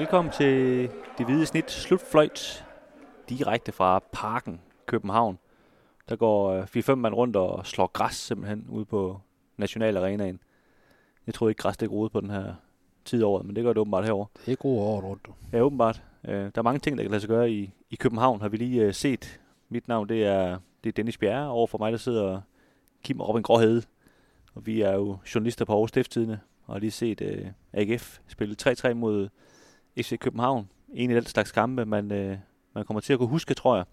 Velkommen til det hvide snit slutfløjt direkte fra Parken, København. Der går 4-5 mand rundt og slår græs simpelthen ude på National Arenaen. Jeg troede ikke, græs det groede på den her tid over, men det gør det åbenbart herovre. Det er gode år rundt. Ja, åbenbart. Øh, der er mange ting, der kan lade sig gøre i, i København, har vi lige uh, set. Mit navn, det er, det er Dennis Bjerre. Over for mig, der sidder Kim og Robin Gråhede. Og vi er jo journalister på Aarhus Stifttidene, og har lige set AGF spille 3-3 mod FC København. En af den slags kampe, man, uh, man kommer til at kunne huske, tror jeg.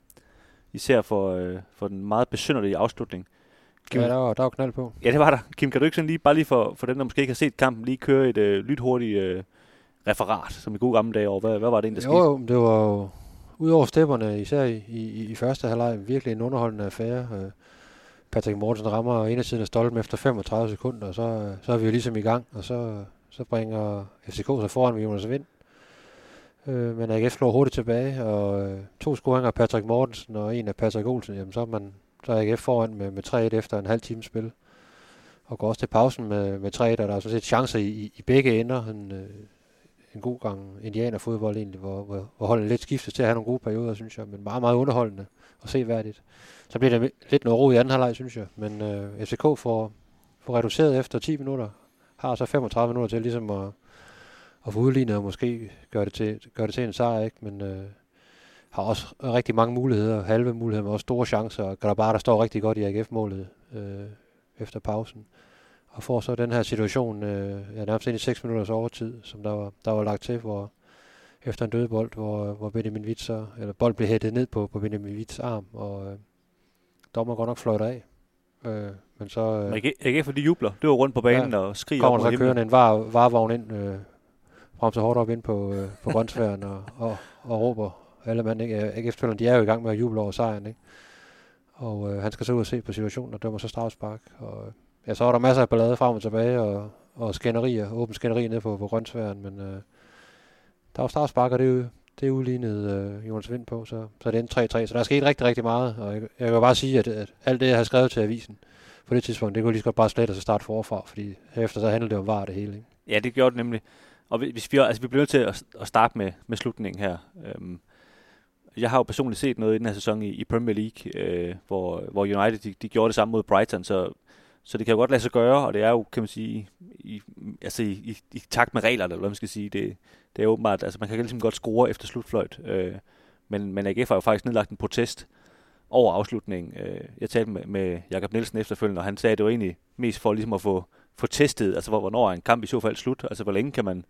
Især for, uh, for den meget besynderlige afslutning. Kim, ja, der var, der var knald på. Ja, det var der. Kim, kan du ikke sådan lige, bare lige for, for den, der måske ikke har set kampen, lige køre et uh, lydhurtigt uh, referat, som i gode gamle dage over? Hvad, hvad var det egentlig, der jo, skete? Jo, det var jo udover stepperne, især i, i, i første halvleg, virkelig en underholdende affære. Uh, Patrick Mortensen rammer en af siden af stolpen efter 35 sekunder, og så, så er vi jo ligesom i gang, og så, så bringer FCK sig foran med Jonas Vind. Øh, men AGF slår hurtigt tilbage, og øh, to scoringer af Patrick Mortensen og en af Patrick Olsen, jamen så er, man, så er AGF foran med, med 3-1 efter en halv times spil. Og går også til pausen med, med 3-1, og der er sådan set chancer i, i, i begge ender. En, øh, en god gang indianerfodbold egentlig, hvor, hvor, hvor holdet lidt skiftes til at have nogle gode perioder, synes jeg, men meget, meget underholdende og seværdigt. Så bliver det lidt noget ro i anden halvleg, synes jeg, men øh, FCK får, får reduceret efter 10 minutter, har så 35 minutter til ligesom at, at få udlignet og måske gøre det til, gøre det til en sejr, ikke? men øh, har også rigtig mange muligheder, halve muligheder, men også store chancer, og Grabbar, der står rigtig godt i AGF-målet øh, efter pausen og får så den her situation, øh, ja, nærmest ind i 6 minutters overtid, som der var, der var lagt til, hvor efter en dødbold, hvor, hvor Benjamin Witt så, eller bold blev hættet ned på, på Benjamin Witts arm, og øh, dommer godt nok fløjt af. Øh, men så... Øh, men ikke, for de jubler. Det var rundt på banen ja, og skriger kommer så kørende en var, varevogn ind, øh, bremser hårdt op ind på, øh, på grøntsværen og, og, og, råber alle mand, ikke? AGF-spillerne, de er jo i gang med at juble over sejren, ikke? Og øh, han skal så ud og se på situationen, og dømmer så strafspark, og ja, så var der masser af ballade frem og tilbage, og, og skænderier, åben skænderier nede på, på grøntsværen, men øh, der var strafspark, og det, det udlignede øh, Jonas Vind på, så, så det endte 3-3. Så der er sket rigtig, rigtig meget, og jeg, jeg kan bare sige, at, at alt det, jeg har skrevet til avisen på det tidspunkt, det kunne lige så godt bare slet og så starte forfra, fordi efter så handlede det om var det hele. Ikke? Ja, det gjorde det nemlig. Og hvis vi, altså, vi bliver nødt til at, at starte med, med slutningen her. Øhm, jeg har jo personligt set noget i den her sæson i, i Premier League, øh, hvor, hvor United de, de gjorde det samme mod Brighton, så så det kan jo godt lade sig gøre, og det er jo, kan man sige, i, altså i, i, i takt med reglerne, eller hvad man skal sige. Det, det er åbenbart, altså man kan ligesom godt score efter slutfløjt. Øh, men, men AGF har jo faktisk nedlagt en protest over afslutningen. Øh, jeg talte med, med Jakob Nielsen efterfølgende, og han sagde, at det var egentlig mest for ligesom at få, få testet, altså hvor, hvornår er en kamp i så fald slut, altså hvor længe kan man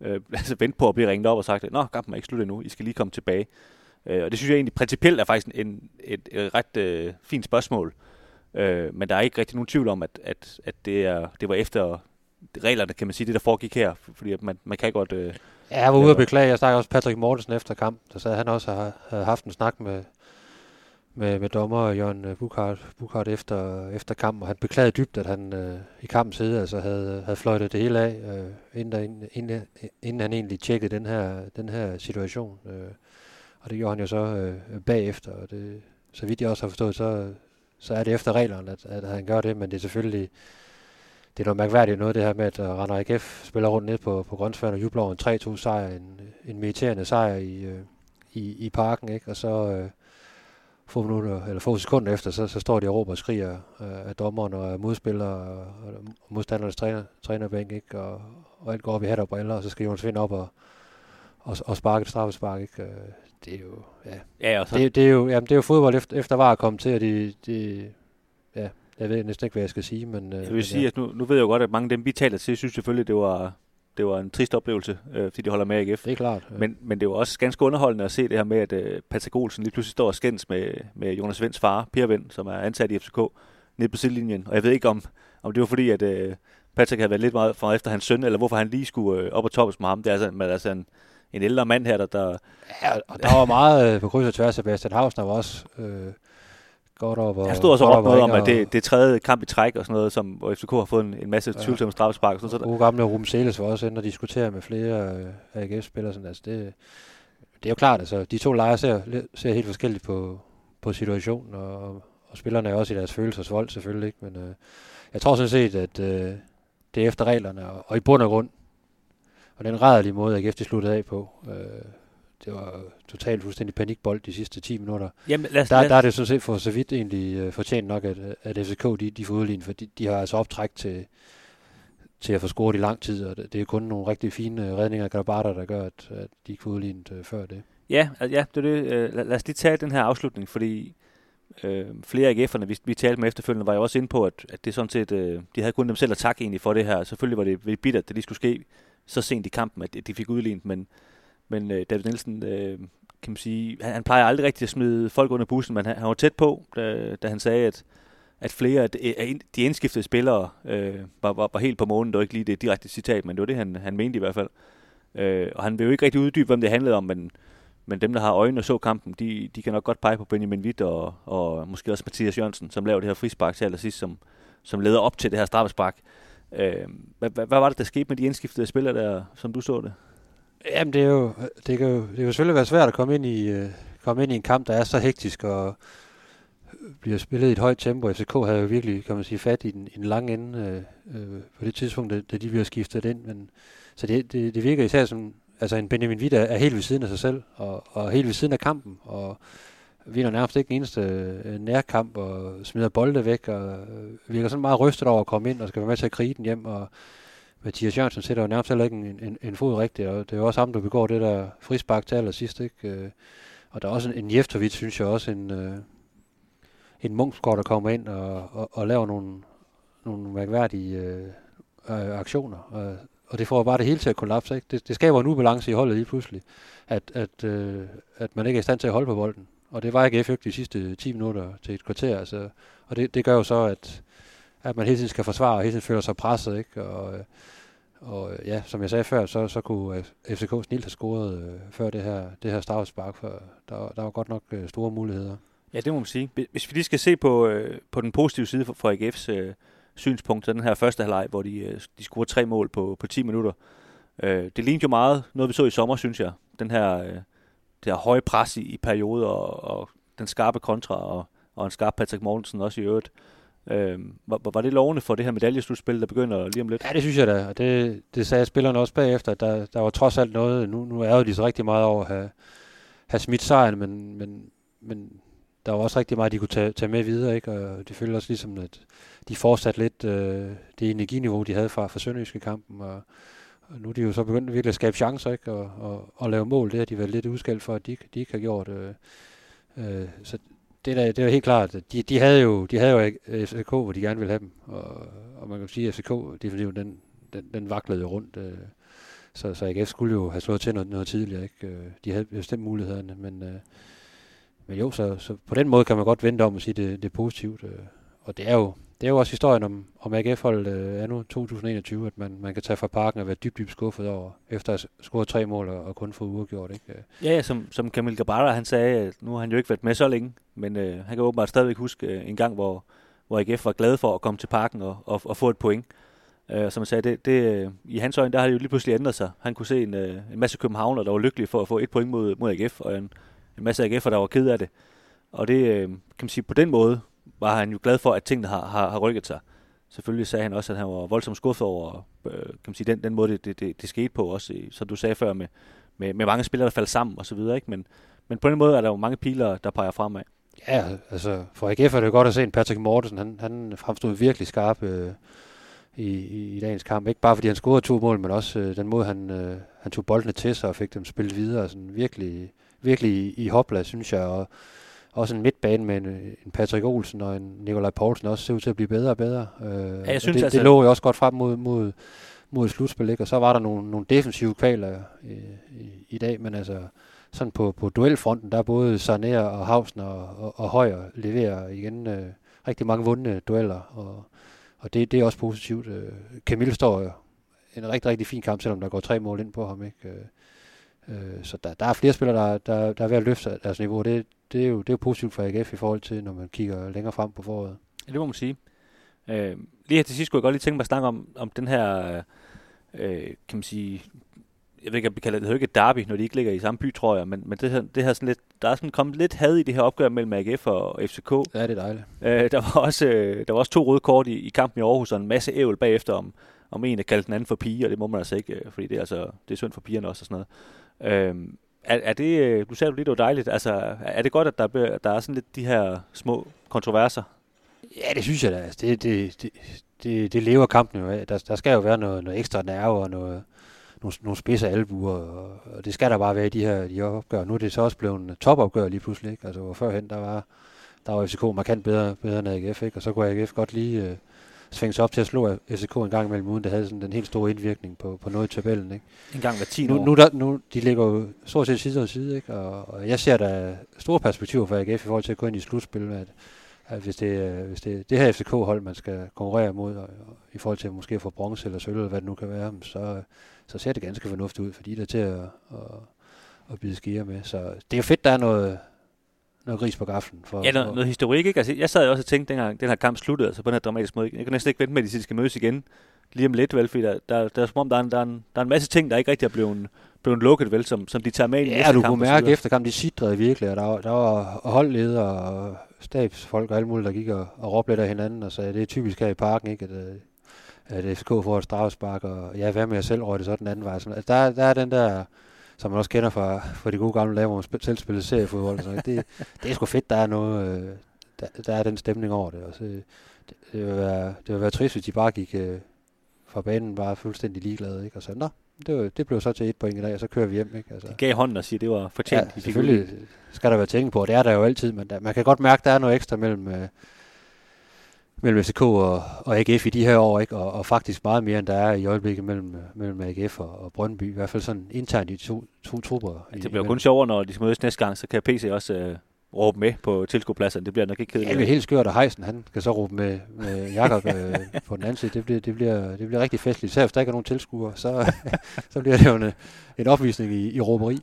øh, altså vente på at blive ringet op og sagt, at kampen er ikke slut endnu, I skal lige komme tilbage. Øh, og det synes jeg egentlig principielt er faktisk en, et, et ret øh, fint spørgsmål. Øh, men der er ikke rigtig nogen tvivl om, at, at, at det, er, det var efter reglerne, kan man sige, det der foregik her. Fordi man, man kan godt... Øh, ja, jeg var ude at beklage. Jeg snakkede også Patrick Mortensen efter kamp. Der sagde, at han også har, havde haft en snak med, med, med dommer Jørgen øh, Bukart, Bukart efter, efter kamp, og han beklagede dybt, at han øh, i kampens hede altså havde, havde fløjtet det hele af, øh, inden, der, inden, inden han egentlig tjekkede den her, den her situation. Øh, og det gjorde han jo så øh, bagefter, og det, så vidt jeg også har forstået, så, så er det efter reglerne, at, at han gør det, men det er selvfølgelig det er noget mærkværdigt noget, det her med, at øh, Randers AGF spiller rundt ned på, på grøntsværen og jubler over en 3-2 sejr, en, en mediterende sejr i, øh, i, i parken, ikke? og så Øh, få minutter, eller få sekunder efter, så, så står de og råber og skriger uh, af dommeren og modspillere og, modstandernes træner, trænerbænk, ikke? Og, og alt går op i hat og briller, og så skal Jonas Vind op og, og, og sparke et straffespark. Ikke? det er jo, ja. ja og så... det, det, er jo, jamen, det er jo fodbold efter, efter var kommet til, og det, det, ja, jeg ved næsten ikke, hvad jeg skal sige. Men, jeg vil men, sige, ja. at nu, nu ved jeg jo godt, at mange af dem, vi taler til, synes selvfølgelig, det var, det var en trist oplevelse, øh, fordi de holder med AGF. Det er klart. Ja. Men, men det var også ganske underholdende at se det her med, at øh, Patrick Olsen lige pludselig står og skændes med, med Jonas Vinds far, Per Vind, som er ansat i FCK, nede på sidelinjen. Og jeg ved ikke, om, om det var fordi, at øh, Patrick havde været lidt meget for efter hans søn, eller hvorfor han lige skulle øh, op og toppes med ham. Det er altså, men, altså en, en ældre mand her, der... der ja, og der var meget øh, på kryds og tværs. Sebastian Hausner var også øh, godt op. Og, han stod også op noget om, at det, det er tredje kamp i træk og sådan noget, som, hvor FCK har fået en, en masse ja. tvivlsomme straffespark. Så, så der. Gode gamle Ruben Seles var også inde og diskutere med flere øh, AGF-spillere. Sådan, altså det, det er jo klart, altså de to lejre ser, ser helt forskelligt på, på situationen, og, og spillerne er også i deres følelsesvold selvfølgelig. Ikke? Men øh, jeg tror sådan set, at øh, det er efter reglerne, og, og i bund og grund, og den rædelige måde, AGF de sluttede af på. Øh, det var totalt fuldstændig panikbold de sidste 10 minutter. Jamen, lad os, Der, lad os, der er det sådan set for så vidt egentlig øh, fortjent nok, at, at FCK de, de får udlignet, for de, de har altså optræk til, til at få scoret i lang tid, og det, det er kun nogle rigtig fine øh, redninger af Grabata, der gør, at, at de ikke får udlignet øh, før det. Ja, ja, det er det. Øh, lad, lad os lige tage den her afslutning, fordi øh, flere af AGF'erne, vi, vi talte med efterfølgende, var jo også inde på, at, at det sådan set, øh, de havde kun dem selv at takke egentlig for det her. Selvfølgelig var det, det bitter, at det lige skulle ske så sent i kampen, at de fik udlignet, men, men øh, David Nielsen, øh, kan man sige, han, han plejer aldrig rigtig at smide folk under bussen, men han, han var tæt på, da, da han sagde, at, at flere af de, de indskiftede spillere øh, var, var, var helt på månen. Det var ikke lige det direkte citat, men det var det, han, han mente i hvert fald. Øh, og han vil jo ikke rigtig uddybe, hvem det handlede om, men, men dem, der har øjne og så kampen, de, de kan nok godt pege på Benjamin Witt og, og måske også Mathias Jørgensen, som laver det her frispark til allersidst, som, som leder op til det her straffespark. Øh, hvad, hvad, hvad var det, der skete med de indskiftede spillere der, som du så det? Jamen, det er jo, det kan jo, det kan jo selvfølgelig være svært at komme ind i, øh, komme ind i en kamp, der er så hektisk og bliver spillet i et højt tempo. FCK havde jo virkelig, kan man sige, fat i den, i den lange ende øh, øh, på det tidspunkt, da, da de bliver skiftet ind. Men, så det, det, det virker især som, altså en Benjamin Witt er, er helt ved siden af sig selv, og, og helt ved siden af kampen, og vinder nærmest ikke den eneste øh, nærkamp, og smider bolde væk, og øh, virker sådan meget rystet over at komme ind, og skal være med til at krige den hjem, og Mathias Jørgensen sætter jo nærmest heller ikke en, en, en fod rigtigt, og det er jo også ham, der begår det der frispark til allersidst, ikke? Øh, og der er også en, en Jeftovic, synes jeg også, en, øh, en Munchsgaard, der kommer ind og, og, og laver nogle, nogle mærkværdige øh, øh, aktioner. Og, og det får bare det hele til at kollapse. Ikke? Det, det skaber en ubalance i holdet lige pludselig, at, at, øh, at man ikke er i stand til at holde på bolden. Og det var ikke effektivt de sidste 10 minutter til et kvarter. Altså. Og det, det gør jo så, at, at man hele tiden skal forsvare, og hele tiden føler sig presset. Ikke? Og, øh, og øh, ja, som jeg sagde før, så, så kunne øh, FCK snilt have scoret øh, før det her, det her straffespark, for der, der var godt nok øh, store muligheder. Ja, det må man sige. Hvis vi lige skal se på, øh, på den positive side for, for AGF's øh, synspunkt, så den her første halvleg, hvor de, øh, de scorer tre mål på, på 10 minutter. Øh, det lignede jo meget noget, vi så i sommer, synes jeg. Den her, øh, det her høje pres i, i perioder, og, og den skarpe kontra, og, og en skarp Patrick Mortensen også i øvrigt. Øh, Øhm, var, var det lovende for det her medaljeslutspil, der begynder lige om lidt? Ja, det synes jeg da, og det, det sagde spillerne også bagefter, at der, der var trods alt noget, nu, nu ærede de så rigtig meget over at have, have smidt sejren, men, men, men der var også rigtig meget, de kunne tage, tage med videre, ikke? og de følte også ligesom, at de fortsatte lidt øh, det energiniveau, de havde fra, fra Sønderjyske kampen, og, og nu er de jo så begyndt virkelig at skabe chancer, ikke? Og, og, og lave mål, det har de været lidt udskældt for, at de, de ikke har gjort. Øh, øh, så det der, det var helt klart, at de, de havde jo, de havde jo FCK, hvor de gerne ville have dem, og, og man kan sige, at FCK, definitivt, den, den, den vaklede jo rundt, øh, så, så AGF skulle jo have slået til noget, noget tidligere, ikke? Øh, de havde bestemt mulighederne, men, øh, men jo, så, så på den måde kan man godt vente om at sige, at det, det er positivt, øh, og det er jo, det er jo også historien om, om AGF-holdet øh, anno 2021, at man, man kan tage fra parken og være dybt, dybt skuffet over, efter at have scoret tre mål og, og kun få uafgjort. Ikke? Øh. Ja, ja som, som Kamil Gabara, han sagde, at nu har han jo ikke været med så længe, men øh, han kan åbenbart stadigvæk huske øh, en gang, hvor, hvor AGF var glad for at komme til parken og, og, og få et point. Øh, som jeg sagde, det, det, øh, i hans øjne, der har det jo lige pludselig ændret sig. Han kunne se en, øh, en masse københavner, der var lykkelige for at få et point mod, mod AGF, og en, en masse AGF'er, der var ked af det. Og det, øh, kan man sige, på den måde var han jo glad for, at tingene har, har, har rykket sig. Selvfølgelig sagde han også, at han var voldsomt skuffet over øh, kan man sige, den, den måde, det, det, det skete på, også som du sagde før, med, med, med mange spillere, der faldt sammen og så videre. Ikke? Men, men på den måde er der jo mange piler, der peger fremad. Ja, altså for AGF er det jo godt at se en Patrick Mortensen. Han, han fremstod virkelig skarp øh, i, i, i dagens kamp. Ikke bare fordi han scorede to mål, men også øh, den måde, han, øh, han tog boldene til sig og fik dem spillet videre. Sådan virkelig, virkelig i, i hopla, synes jeg. Og, også en midtbane med en, en Patrick Olsen og en Nikolaj Poulsen også ser ud til at blive bedre og bedre. Øh, ja, jeg synes, det, altså... det lå jo også godt frem mod, mod, mod slutspil, ikke? og så var der nogle, nogle defensive kvaler i, i, i dag, men altså sådan på, på duelfronten, der er både Sarner og Hausen og, og, og Højer leverer igen øh, rigtig mange vundne dueller, og, og det, det er også positivt. Øh, Camille står jo en rigtig, rigtig fin kamp, selvom der går tre mål ind på ham. Ikke? Øh, øh, så der, der er flere spillere, der, der, der er ved at løfte deres niveau. Det, det, er jo, det er jo positivt for AGF i forhold til, når man kigger længere frem på foråret. Ja, det må man sige. Øh, lige her til sidst skulle jeg godt lige tænke mig at snakke om, om den her, øh, kan man sige, jeg ved ikke, om vi kalder det, det ikke et derby, når de ikke ligger i samme by, tror jeg, men, men det, her, det her sådan lidt, der er sådan kommet lidt had i det her opgør mellem AGF og FCK. Ja, det er dejligt. Øh, der, var også, øh, der var også to røde kort i, i kampen i Aarhus, og en masse ævel bagefter om, om en, der kaldte den anden for pige, og det må man altså ikke, øh, fordi det er, altså, det er synd for pigerne også og sådan noget. Øhm, er, er det, øh, du sagde jo lige, det var dejligt, altså er det godt, at der, der er sådan lidt de her små kontroverser? Ja, det synes jeg da. Altså, det, det, det, det, det lever kampen jo af. Der, der skal jo være noget, noget ekstra nerve og noget, nogle, nogle spidse albuer, og, og det skal der bare være i de her, de her opgør. Nu er det så også blevet en topopgør lige pludselig, ikke? Altså, hvor førhen der var, der var FCK markant bedre, bedre end AGF, ikke? Og så kunne AGF godt lige øh, svinge sig op til at slå FCK en gang imellem, uden det havde sådan den helt store indvirkning på, på noget i tabellen, ikke? En gang hver 10 nu, år. nu, der, nu, de ligger jo stort set side om side, ikke? Og, og jeg ser der store perspektiver for AGF i forhold til at gå ind i slutspil, at, at hvis det, hvis det det her FCK-hold, man skal konkurrere mod, og, og, i forhold til måske at få bronze eller sølv, eller hvad det nu kan være, så, så ser det ganske fornuftigt ud, fordi der er til at, at, at bide skier med. Så det er jo fedt, der er noget, noget gris på gaflen. For, ja, noget, noget historik, ikke? Altså, jeg sad jo også og tænkte, dengang den her kamp sluttede, altså på den her dramatiske måde. Jeg kan næsten ikke vente med, at de skal mødes igen lige om lidt, vel? Fordi der, der, der er som om, der er, en, der, er en, der er en masse ting, der ikke rigtig er blevet, blevet lukket, vel? Som, som de tager med i ja, næste du kunne mærke efter kampen, de sidrede virkelig, og der var, der var holdledere og stabsfolk og alle mulige, der gik og, og råbte lidt af hinanden, og sagde, det er typisk her i parken, ikke? At, øh, at FCK får et straffespark, og ja, hvad med jeg selv røg det så den anden vej. Så altså, der, der er den der, som man også kender fra, fra de gode gamle dage, hvor man spil, selv spillede seriefodbold. Så det, det er sgu fedt, der er noget, øh, der, der er den stemning over det. Og så, det, det, vil være, det vil være trist, hvis de bare gik øh, fra banen bare fuldstændig ligeglade. Ikke? Og så, nå, det, var, det blev så til et point i dag, og så kører vi hjem. Ikke? Altså, de gav hånden og siger, det var fortjent. Ja, selvfølgelig skal der være tænkt på, det er der jo altid, men der, man kan godt mærke, at der er noget ekstra mellem, øh, mellem FCK og, og AGF i de her år, ikke? Og, og faktisk meget mere, end der er i øjeblikket mellem, mellem AGF og, og Brøndby, i hvert fald sådan internt i to, to trupper. Ja, det bliver kun sjovere, når de skal mødes næste gang, så kan PC også øh, råbe med på tilskuerpladserne. Det bliver nok ikke kedeligt. Ja, det bliver helt skørt, og Heisen, han kan så råbe med, med Jakob øh, på den anden side. Det bliver, det bliver, det bliver rigtig festligt. Især hvis der ikke er nogen tilskuere, så, så bliver det jo en, en opvisning i, i råberi.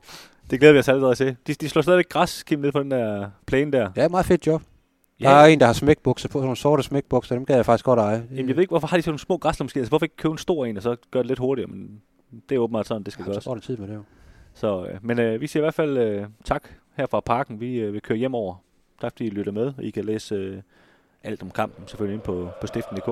Det glæder vi os allerede til. De, de slår stadigvæk græs, Kim, ned på den der plane der. Ja, meget fedt job. Der ja. er en, der har smækbukser på, sådan nogle sorte smækbukser, dem kan jeg faktisk godt eje. Jamen, jeg ved ikke, hvorfor har de sådan nogle små græsler måske? Altså, hvorfor ikke købe en stor en, og så gøre det lidt hurtigere? Men det er åbenbart sådan, det skal ja, gøres. Så går det tid med det jo. Så, øh, men øh, vi siger i hvert fald øh, tak her fra parken. Vi øh, vil køre hjem over. Tak fordi I lytter med. I kan læse øh, alt om kampen selvfølgelig ind på, på stiften.dk.